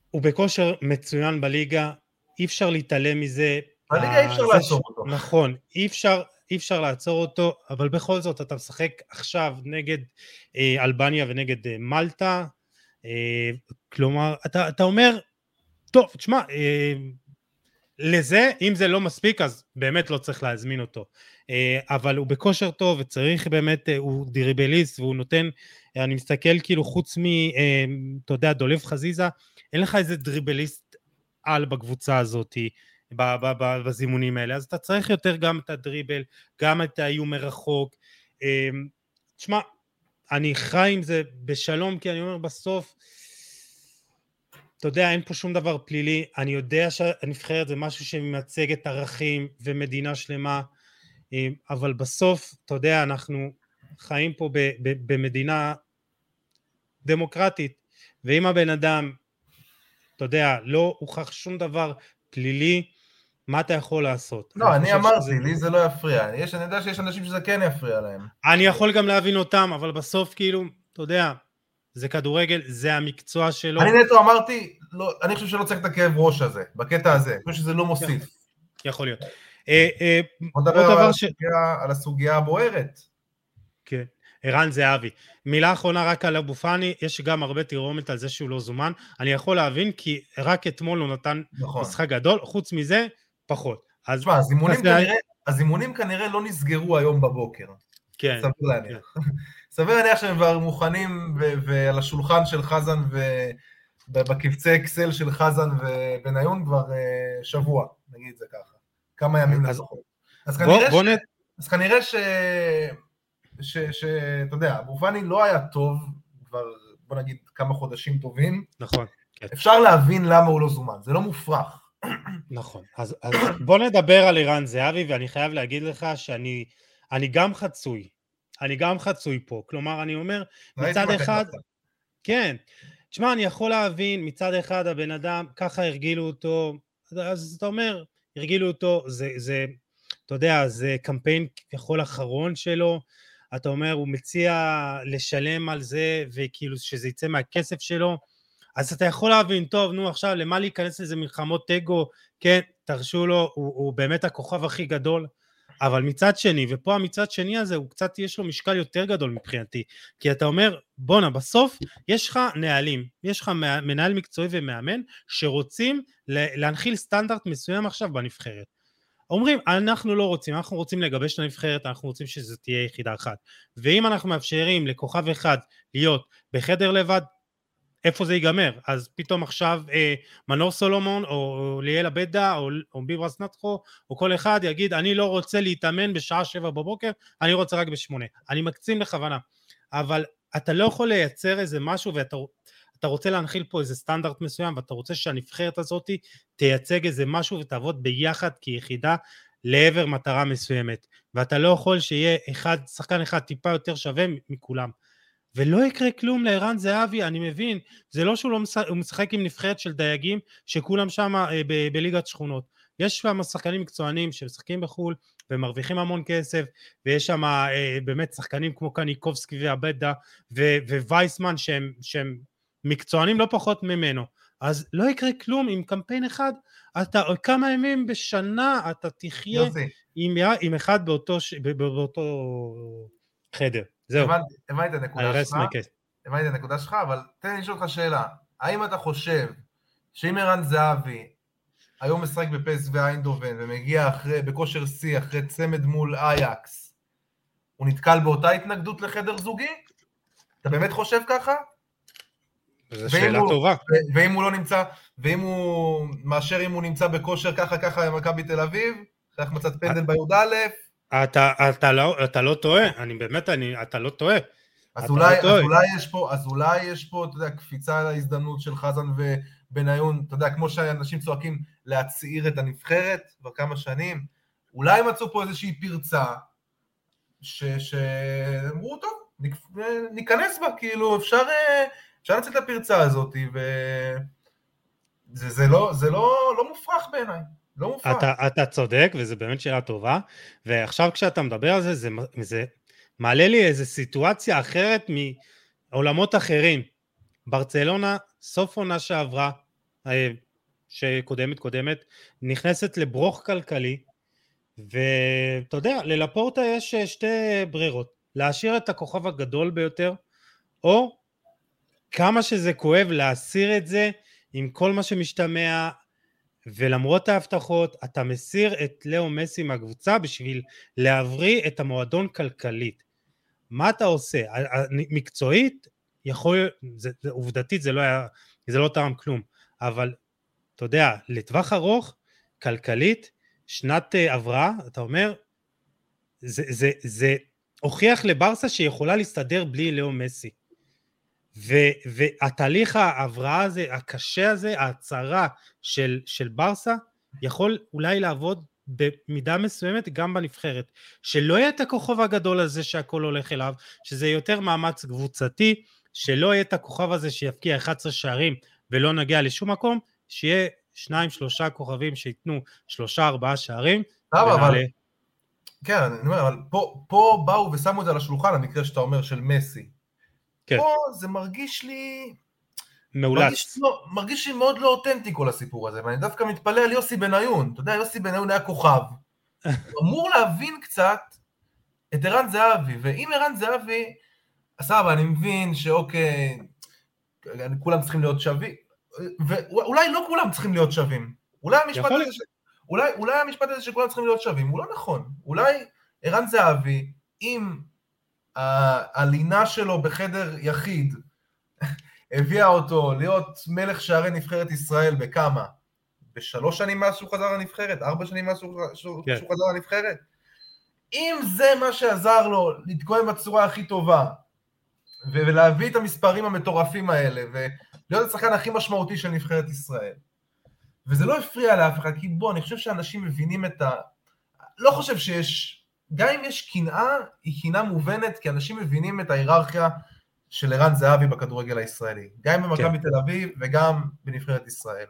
הוא בכושר מצוין בליגה, אי אפשר להתעלם מזה, בליגה אי אפשר לעצור אותו. נכון, אי אפשר, אי אפשר לעצור אותו, אבל בכל זאת אתה משחק עכשיו נגד אה, אלבניה ונגד אה, מלטה, אה, כלומר, אתה, אתה אומר, טוב, תשמע, אה, לזה, אם זה לא מספיק, אז באמת לא צריך להזמין אותו. אה, אבל הוא בכושר טוב, וצריך באמת, אה, הוא דריבליסט, והוא נותן, אני מסתכל כאילו חוץ מ, אה, אתה יודע, דולב חזיזה, אין לך איזה דריבליסט על בקבוצה הזאתי. בזימונים האלה, אז אתה צריך יותר גם את הדריבל, גם את האיום מרחוק. אמ, תשמע, אני חי עם זה בשלום, כי אני אומר בסוף, אתה יודע, אין פה שום דבר פלילי, אני יודע שהנבחרת זה משהו שמייצג את ערכים ומדינה שלמה, אמ, אבל בסוף, אתה יודע, אנחנו חיים פה במדינה דמוקרטית, ואם הבן אדם, אתה יודע, לא הוכח שום דבר פלילי, מה אתה יכול לעשות? לא, אני אמרתי, שזה... לי זה לא יפריע. יש, אני יודע שיש אנשים שזה כן יפריע להם. אני יכול גם להבין אותם, אבל בסוף כאילו, אתה יודע, זה כדורגל, זה המקצוע שלו. אני נטו אמרתי, לא, אני חושב שלא צריך את הכאב ראש הזה, בקטע הזה. אני חושב שזה לא מוסיף. יכול להיות. אה, אה, בוא נדבר על, הסוגיה הבוערת. כן. ערן זהבי. מילה אחרונה רק על אבו פאני, יש גם הרבה תרעומת על זה שהוא לא זומן. אני יכול להבין, כי רק אתמול הוא נתן נכון. משחק גדול, חוץ מזה, פחות. אז... תשמע, הזימונים, כנראה, הזימונים כנראה לא נסגרו היום בבוקר. כן. סביר להניח. כן. [laughs] סביר להניח שהם כבר מוכנים ועל השולחן של חזן ובקבצי אקסל של חזן ובניון כבר uh, שבוע, נגיד את זה ככה. כמה ימים לפחות. אז, אז, כנראה ש... שאתה יודע, אבו פאני לא היה טוב כבר, בוא נגיד, כמה חודשים טובים. נכון. כן. אפשר להבין למה הוא לא זומן, זה לא מופרך. נכון, אז, אז בוא נדבר על ערן זהבי, ואני חייב להגיד לך שאני אני גם חצוי, אני גם חצוי פה, כלומר אני אומר, מצד אחד, כן, תשמע, אני יכול להבין, מצד אחד הבן אדם, ככה הרגילו אותו, אז אתה אומר, הרגילו אותו, זה, זה אתה יודע, זה קמפיין כביכול אחרון שלו, אתה אומר, הוא מציע לשלם על זה, וכאילו שזה יצא מהכסף שלו, אז אתה יכול להבין, טוב, נו עכשיו, למה להיכנס לזה מלחמות אגו, כן, תרשו לו, הוא, הוא באמת הכוכב הכי גדול, אבל מצד שני, ופה המצד שני הזה, הוא קצת, יש לו משקל יותר גדול מבחינתי, כי אתה אומר, בואנה, בסוף יש לך נהלים, יש לך מנהל מקצועי ומאמן שרוצים להנחיל סטנדרט מסוים עכשיו בנבחרת. אומרים, אנחנו לא רוצים, אנחנו רוצים לגבש את הנבחרת, אנחנו רוצים שזו תהיה יחידה אחת. ואם אנחנו מאפשרים לכוכב אחד להיות בחדר לבד, איפה זה ייגמר? אז פתאום עכשיו אה, מנור סולומון או, או ליאל עבדה או, או ביברס נטחו או כל אחד יגיד אני לא רוצה להתאמן בשעה שבע בבוקר, אני רוצה רק בשמונה. אני מקצין בכוונה. אבל אתה לא יכול לייצר איזה משהו ואתה אתה רוצה להנחיל פה איזה סטנדרט מסוים ואתה רוצה שהנבחרת הזאת תייצג איזה משהו ותעבוד ביחד כיחידה לעבר מטרה מסוימת ואתה לא יכול שיהיה אחד, שחקן אחד טיפה יותר שווה מכולם ולא יקרה כלום לערן זהבי, אני מבין, זה לא שהוא לא משחק, משחק עם נבחרת של דייגים שכולם שם אה, ב- בליגת שכונות, יש שם שחקנים מקצוענים שמשחקים בחו"ל ומרוויחים המון כסף ויש שם אה, באמת שחקנים כמו קניקובסקי ועבדה ווייסמן שהם, שהם מקצוענים לא פחות ממנו. אז לא יקרה כלום עם קמפיין אחד. אתה כמה ימים בשנה אתה תחיה עם, עם אחד באותו, באותו חדר זהו. הבנתי את הנקודה שלך, הבנתי את הנקודה שלך, אבל תן לי לשאול אותך שאלה, האם אתה חושב שאם ערן זהבי היום משחק בפס ואיינדובן ומגיע אחרי, בכושר שיא אחרי צמד מול אייקס, הוא נתקל באותה התנגדות לחדר זוגי? אתה באמת חושב ככה? זו שאלה הוא, טובה. ואם הוא לא נמצא, ואם הוא, מאשר אם הוא נמצא בכושר ככה ככה במכבי תל אביב, אחרי החמצת פנדל בי"א, אתה, אתה, לא, אתה לא טועה, אני באמת, אני, אתה לא טועה. אז אולי, לא אז אולי יש פה, אז אולי יש פה, אתה יודע, קפיצה להזדמנות של חזן ובניון, אתה יודע, כמו שאנשים צועקים להצעיר את הנבחרת כבר כמה שנים, אולי מצאו פה איזושהי פרצה, שאמרו, טוב, ניכנס בה, כאילו, אפשר, אפשר לצאת לפרצה הזאת, וזה זה לא, זה לא, לא מופרך בעיניי. לא מופרך. אתה, אתה צודק, וזו באמת שאלה טובה, ועכשיו כשאתה מדבר על זה, זה, זה מעלה לי איזו סיטואציה אחרת מעולמות אחרים. ברצלונה, סוף עונה שעברה, אה, שקודמת קודמת, נכנסת לברוך כלכלי, ואתה יודע, ללפורטה יש אה, שתי ברירות, להשאיר את הכוכב הגדול ביותר, או כמה שזה כואב להסיר את זה עם כל מה שמשתמע ולמרות ההבטחות אתה מסיר את לאו מסי מהקבוצה בשביל להבריא את המועדון כלכלית. מה אתה עושה? מקצועית יכול, זה, עובדתית זה לא היה, זה לא תרם כלום, אבל אתה יודע, לטווח ארוך, כלכלית, שנת אה, הבראה, אתה אומר, זה, זה, זה הוכיח לברסה שיכולה להסתדר בלי לאו מסי. ו, והתהליך ההבראה הזה, הקשה הזה, ההצהרה של, של ברסה, יכול אולי לעבוד במידה מסוימת גם בנבחרת. שלא יהיה את הכוכב הגדול הזה שהכל הולך אליו, שזה יותר מאמץ קבוצתי, שלא יהיה את הכוכב הזה שיפקיע 11 שערים ולא נגיע לשום מקום, שיהיה שניים, שלושה כוכבים שייתנו שלושה, ארבעה שערים. למה, אבל... כן, אני אומר, אבל פה, פה באו ושמו את זה על השולחן, המקרה שאתה אומר של מסי. כן. פה זה מרגיש לי... מרגיש, מאולץ. לא, מרגיש לי מאוד לא אותנטי כל הסיפור הזה, ואני דווקא מתפלא על יוסי בניון. אתה יודע, יוסי בניון היה כוכב. [laughs] הוא אמור להבין קצת את ערן זהבי, ואם ערן זהבי, סבבה, אני מבין שאוקיי, כולם צריכים להיות שווים, ואולי לא כולם צריכים להיות שווים. אולי המשפט הזה, ש... אולי, אולי המשפט הזה שכולם צריכים להיות שווים הוא לא נכון. אולי ערן זהבי, ה- הלינה שלו בחדר יחיד, [laughs] הביאה אותו להיות מלך שערי נבחרת ישראל בכמה? בשלוש שנים מאז שהוא חזר לנבחרת? ארבע שנים מאז שהוא, כן. שהוא חזר לנבחרת? אם זה מה שעזר לו להתקוים בצורה הכי טובה, ולהביא את המספרים המטורפים האלה, ולהיות השחקן הכי משמעותי של נבחרת ישראל, וזה לא הפריע לאף אחד, כי בוא, אני חושב שאנשים מבינים את ה... לא חושב שיש... גם אם יש קנאה, היא קנאה מובנת, כי אנשים מבינים את ההיררכיה של ערן זהבי בכדורגל הישראלי. גם במכבי תל אביב וגם בנבחרת ישראל.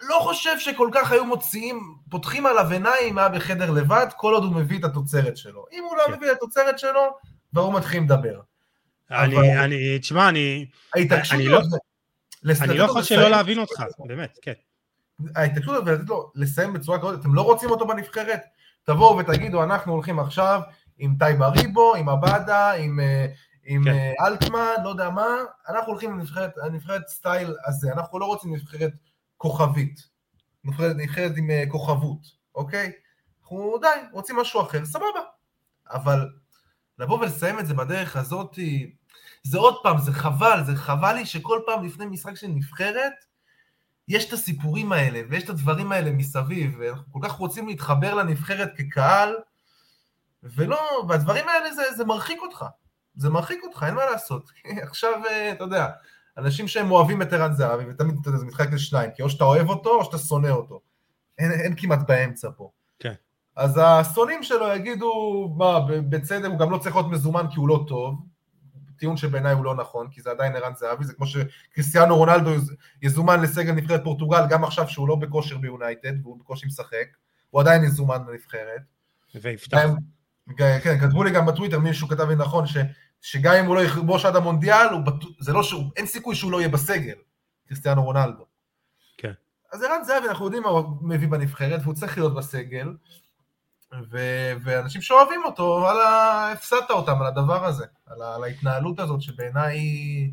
לא חושב שכל כך היו מוציאים, פותחים עליו עיניים, היה בחדר לבד, כל עוד הוא מביא את התוצרת שלו. אם הוא לא כן. מביא את התוצרת שלו, כבר הוא מתחיל לדבר. אני, אבל- אני, תשמע, אני, ההתעקשות אני לא- אני לא יכול שלא להבין אותך, באמת, כן. ההתעקשות ולתת לו לסיים בצורה כזאת, אתם לא רוצים אותו בנבחרת? תבואו ותגידו, אנחנו הולכים עכשיו עם טייב אריבו, עם עבדה, עם, אה, עם כן. אה, אלטמן, לא יודע מה, אנחנו הולכים לנבחרת לנבחרת סטייל הזה, אנחנו לא רוצים נבחרת כוכבית, נבחרת, נבחרת עם אה, כוכבות, אוקיי? אנחנו די, רוצים משהו אחר, סבבה. אבל לבוא ולסיים את זה בדרך הזאת, זה עוד פעם, זה חבל, זה חבל לי שכל פעם לפני משחק של נבחרת, יש את הסיפורים האלה, ויש את הדברים האלה מסביב, ואנחנו כל כך רוצים להתחבר לנבחרת כקהל, ולא, והדברים האלה זה, זה מרחיק אותך. זה מרחיק אותך, אין מה לעשות. [laughs] עכשיו, אה, אתה יודע, אנשים שהם אוהבים את ערן זהבי, ותמיד אתה יודע, זה מתחלק לשניים, כי או שאתה אוהב אותו, או שאתה שונא אותו. אין, אין כמעט באמצע פה. כן. אז השונאים שלו יגידו, מה, בצדק, הוא גם לא צריך להיות מזומן כי הוא לא טוב, טיעון שבעיניי הוא לא נכון, כי זה עדיין ערן זהבי, זה כמו שקריסטיאנו רונלדו יז- יזומן לסגל נבחרת פורטוגל, גם עכשיו שהוא לא בכושר ביונייטד, והוא בקושי משחק, הוא עדיין יזומן לנבחרת. ויפתח. כן, כתבו לי גם בטוויטר, מישהו כתב לי נכון, ש, שגם אם הוא לא יכבוש עד המונדיאל, בטו- זה לא שהוא, אין סיכוי שהוא לא יהיה בסגל, קריסטיאנו רונלדו. כן. אז ערן זהבי, אנחנו יודעים מה הוא מביא בנבחרת, והוא צריך להיות בסגל, ו, ואנשים שאוהבים אותו, וואלה, הפסדת אותם על הדבר הזה, על, ה, על ההתנהלות הזאת, שבעיניי היא...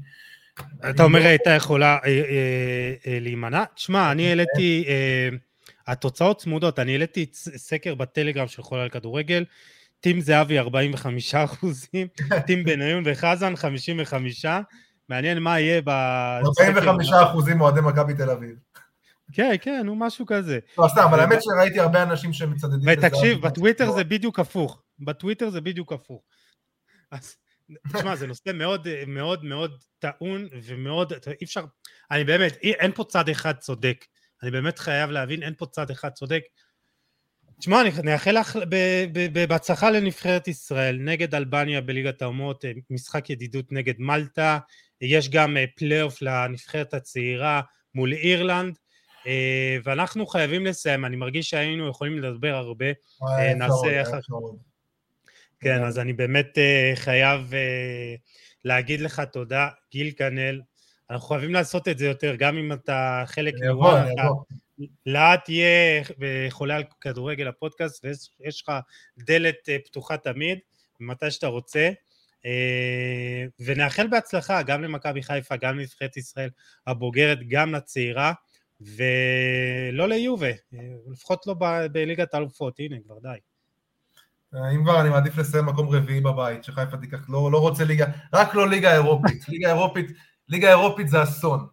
אתה אומר הייתה יכולה אה, אה, אה, להימנע? תשמע, אני העליתי, אה, התוצאות צמודות, אני העליתי סקר בטלגרם של חולה על כדורגל, טים זהבי 45 אחוזים, [laughs] טים בניון וחזן 55, מעניין מה יהיה בסקר. 45 אחוזים אוהדי מכבי תל אביב. כן, כן, נו, משהו כזה. לא, סתם, אבל ו- האמת שראיתי הרבה אנשים שמצדדים לזהבי. ותקשיב, בטוויטר זה בדיוק הפוך. בטוויטר זה בדיוק הפוך. אז תשמע, זה נושא מאוד מאוד מאוד טעון ומאוד, אי אפשר, אני באמת, אי- אין פה צד אחד צודק. אני באמת חייב להבין, אין פה צד אחד צודק. תשמע, אני נאחל לך בהצלחה לנבחרת ישראל נגד אלבניה בליגת האומות, אה, משחק ידידות נגד מלטה, יש גם אה, פלייאוף לנבחרת הצעירה מול אירלנד, אה, ואנחנו חייבים לסיים, אני מרגיש שהיינו יכולים לדבר הרבה, אה, נעשה איך- אפשר עוד. כן, אז אני באמת אה, חייב אה, להגיד לך תודה, גיל כנל. אנחנו חייבים לעשות את זה יותר, גם אם אתה חלק מוואלה, אני אתה אבוא. לאט תהיה חולה על כדורגל הפודקאסט, ויש יש לך דלת אה, פתוחה תמיד, מתי שאתה רוצה. אה, ונאחל בהצלחה גם למכבי חיפה, גם לנבחרת ישראל הבוגרת, גם לצעירה, ולא ליובה, לפחות לא ב- בליגת האלופות, הנה כבר די. אם כבר אני מעדיף לסיים מקום רביעי בבית, שחיפה תיקח, לא, לא רוצה ליגה, רק לא ליגה אירופית. ליגה אירופית, ליגה אירופית זה אסון.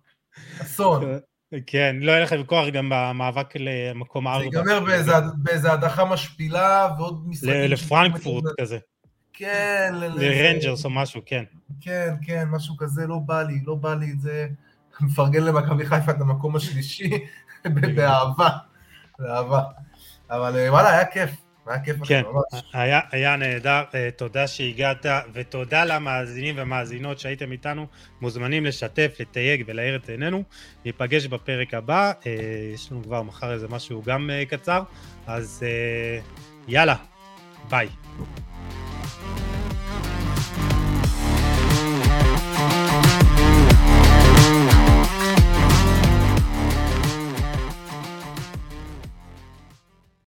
אסון. כן, לא יהיה לך ויכוח גם במאבק למקום זה ארבע. ייגמר באיזה, הדחה משפילה ועוד משחקים. לפרנקפורט כזה, כן, לרנג'רס או משהו, כן. כן, כן, משהו כזה, לא בא לי, לא בא לי את זה. מפרגן למכבי חיפה את המקום השלישי, [laughs] באהבה, באהבה. אבל אה, וואלה, היה כיף. היה כיף כן, ממש. היה, היה נהדר, אה, תודה שהגעת, ותודה למאזינים ומאזינות שהייתם איתנו, מוזמנים לשתף, לתייג ולהאיר את עינינו. ניפגש בפרק הבא, אה, יש לנו כבר מחר איזה משהו גם קצר, אז יאללה, ביי.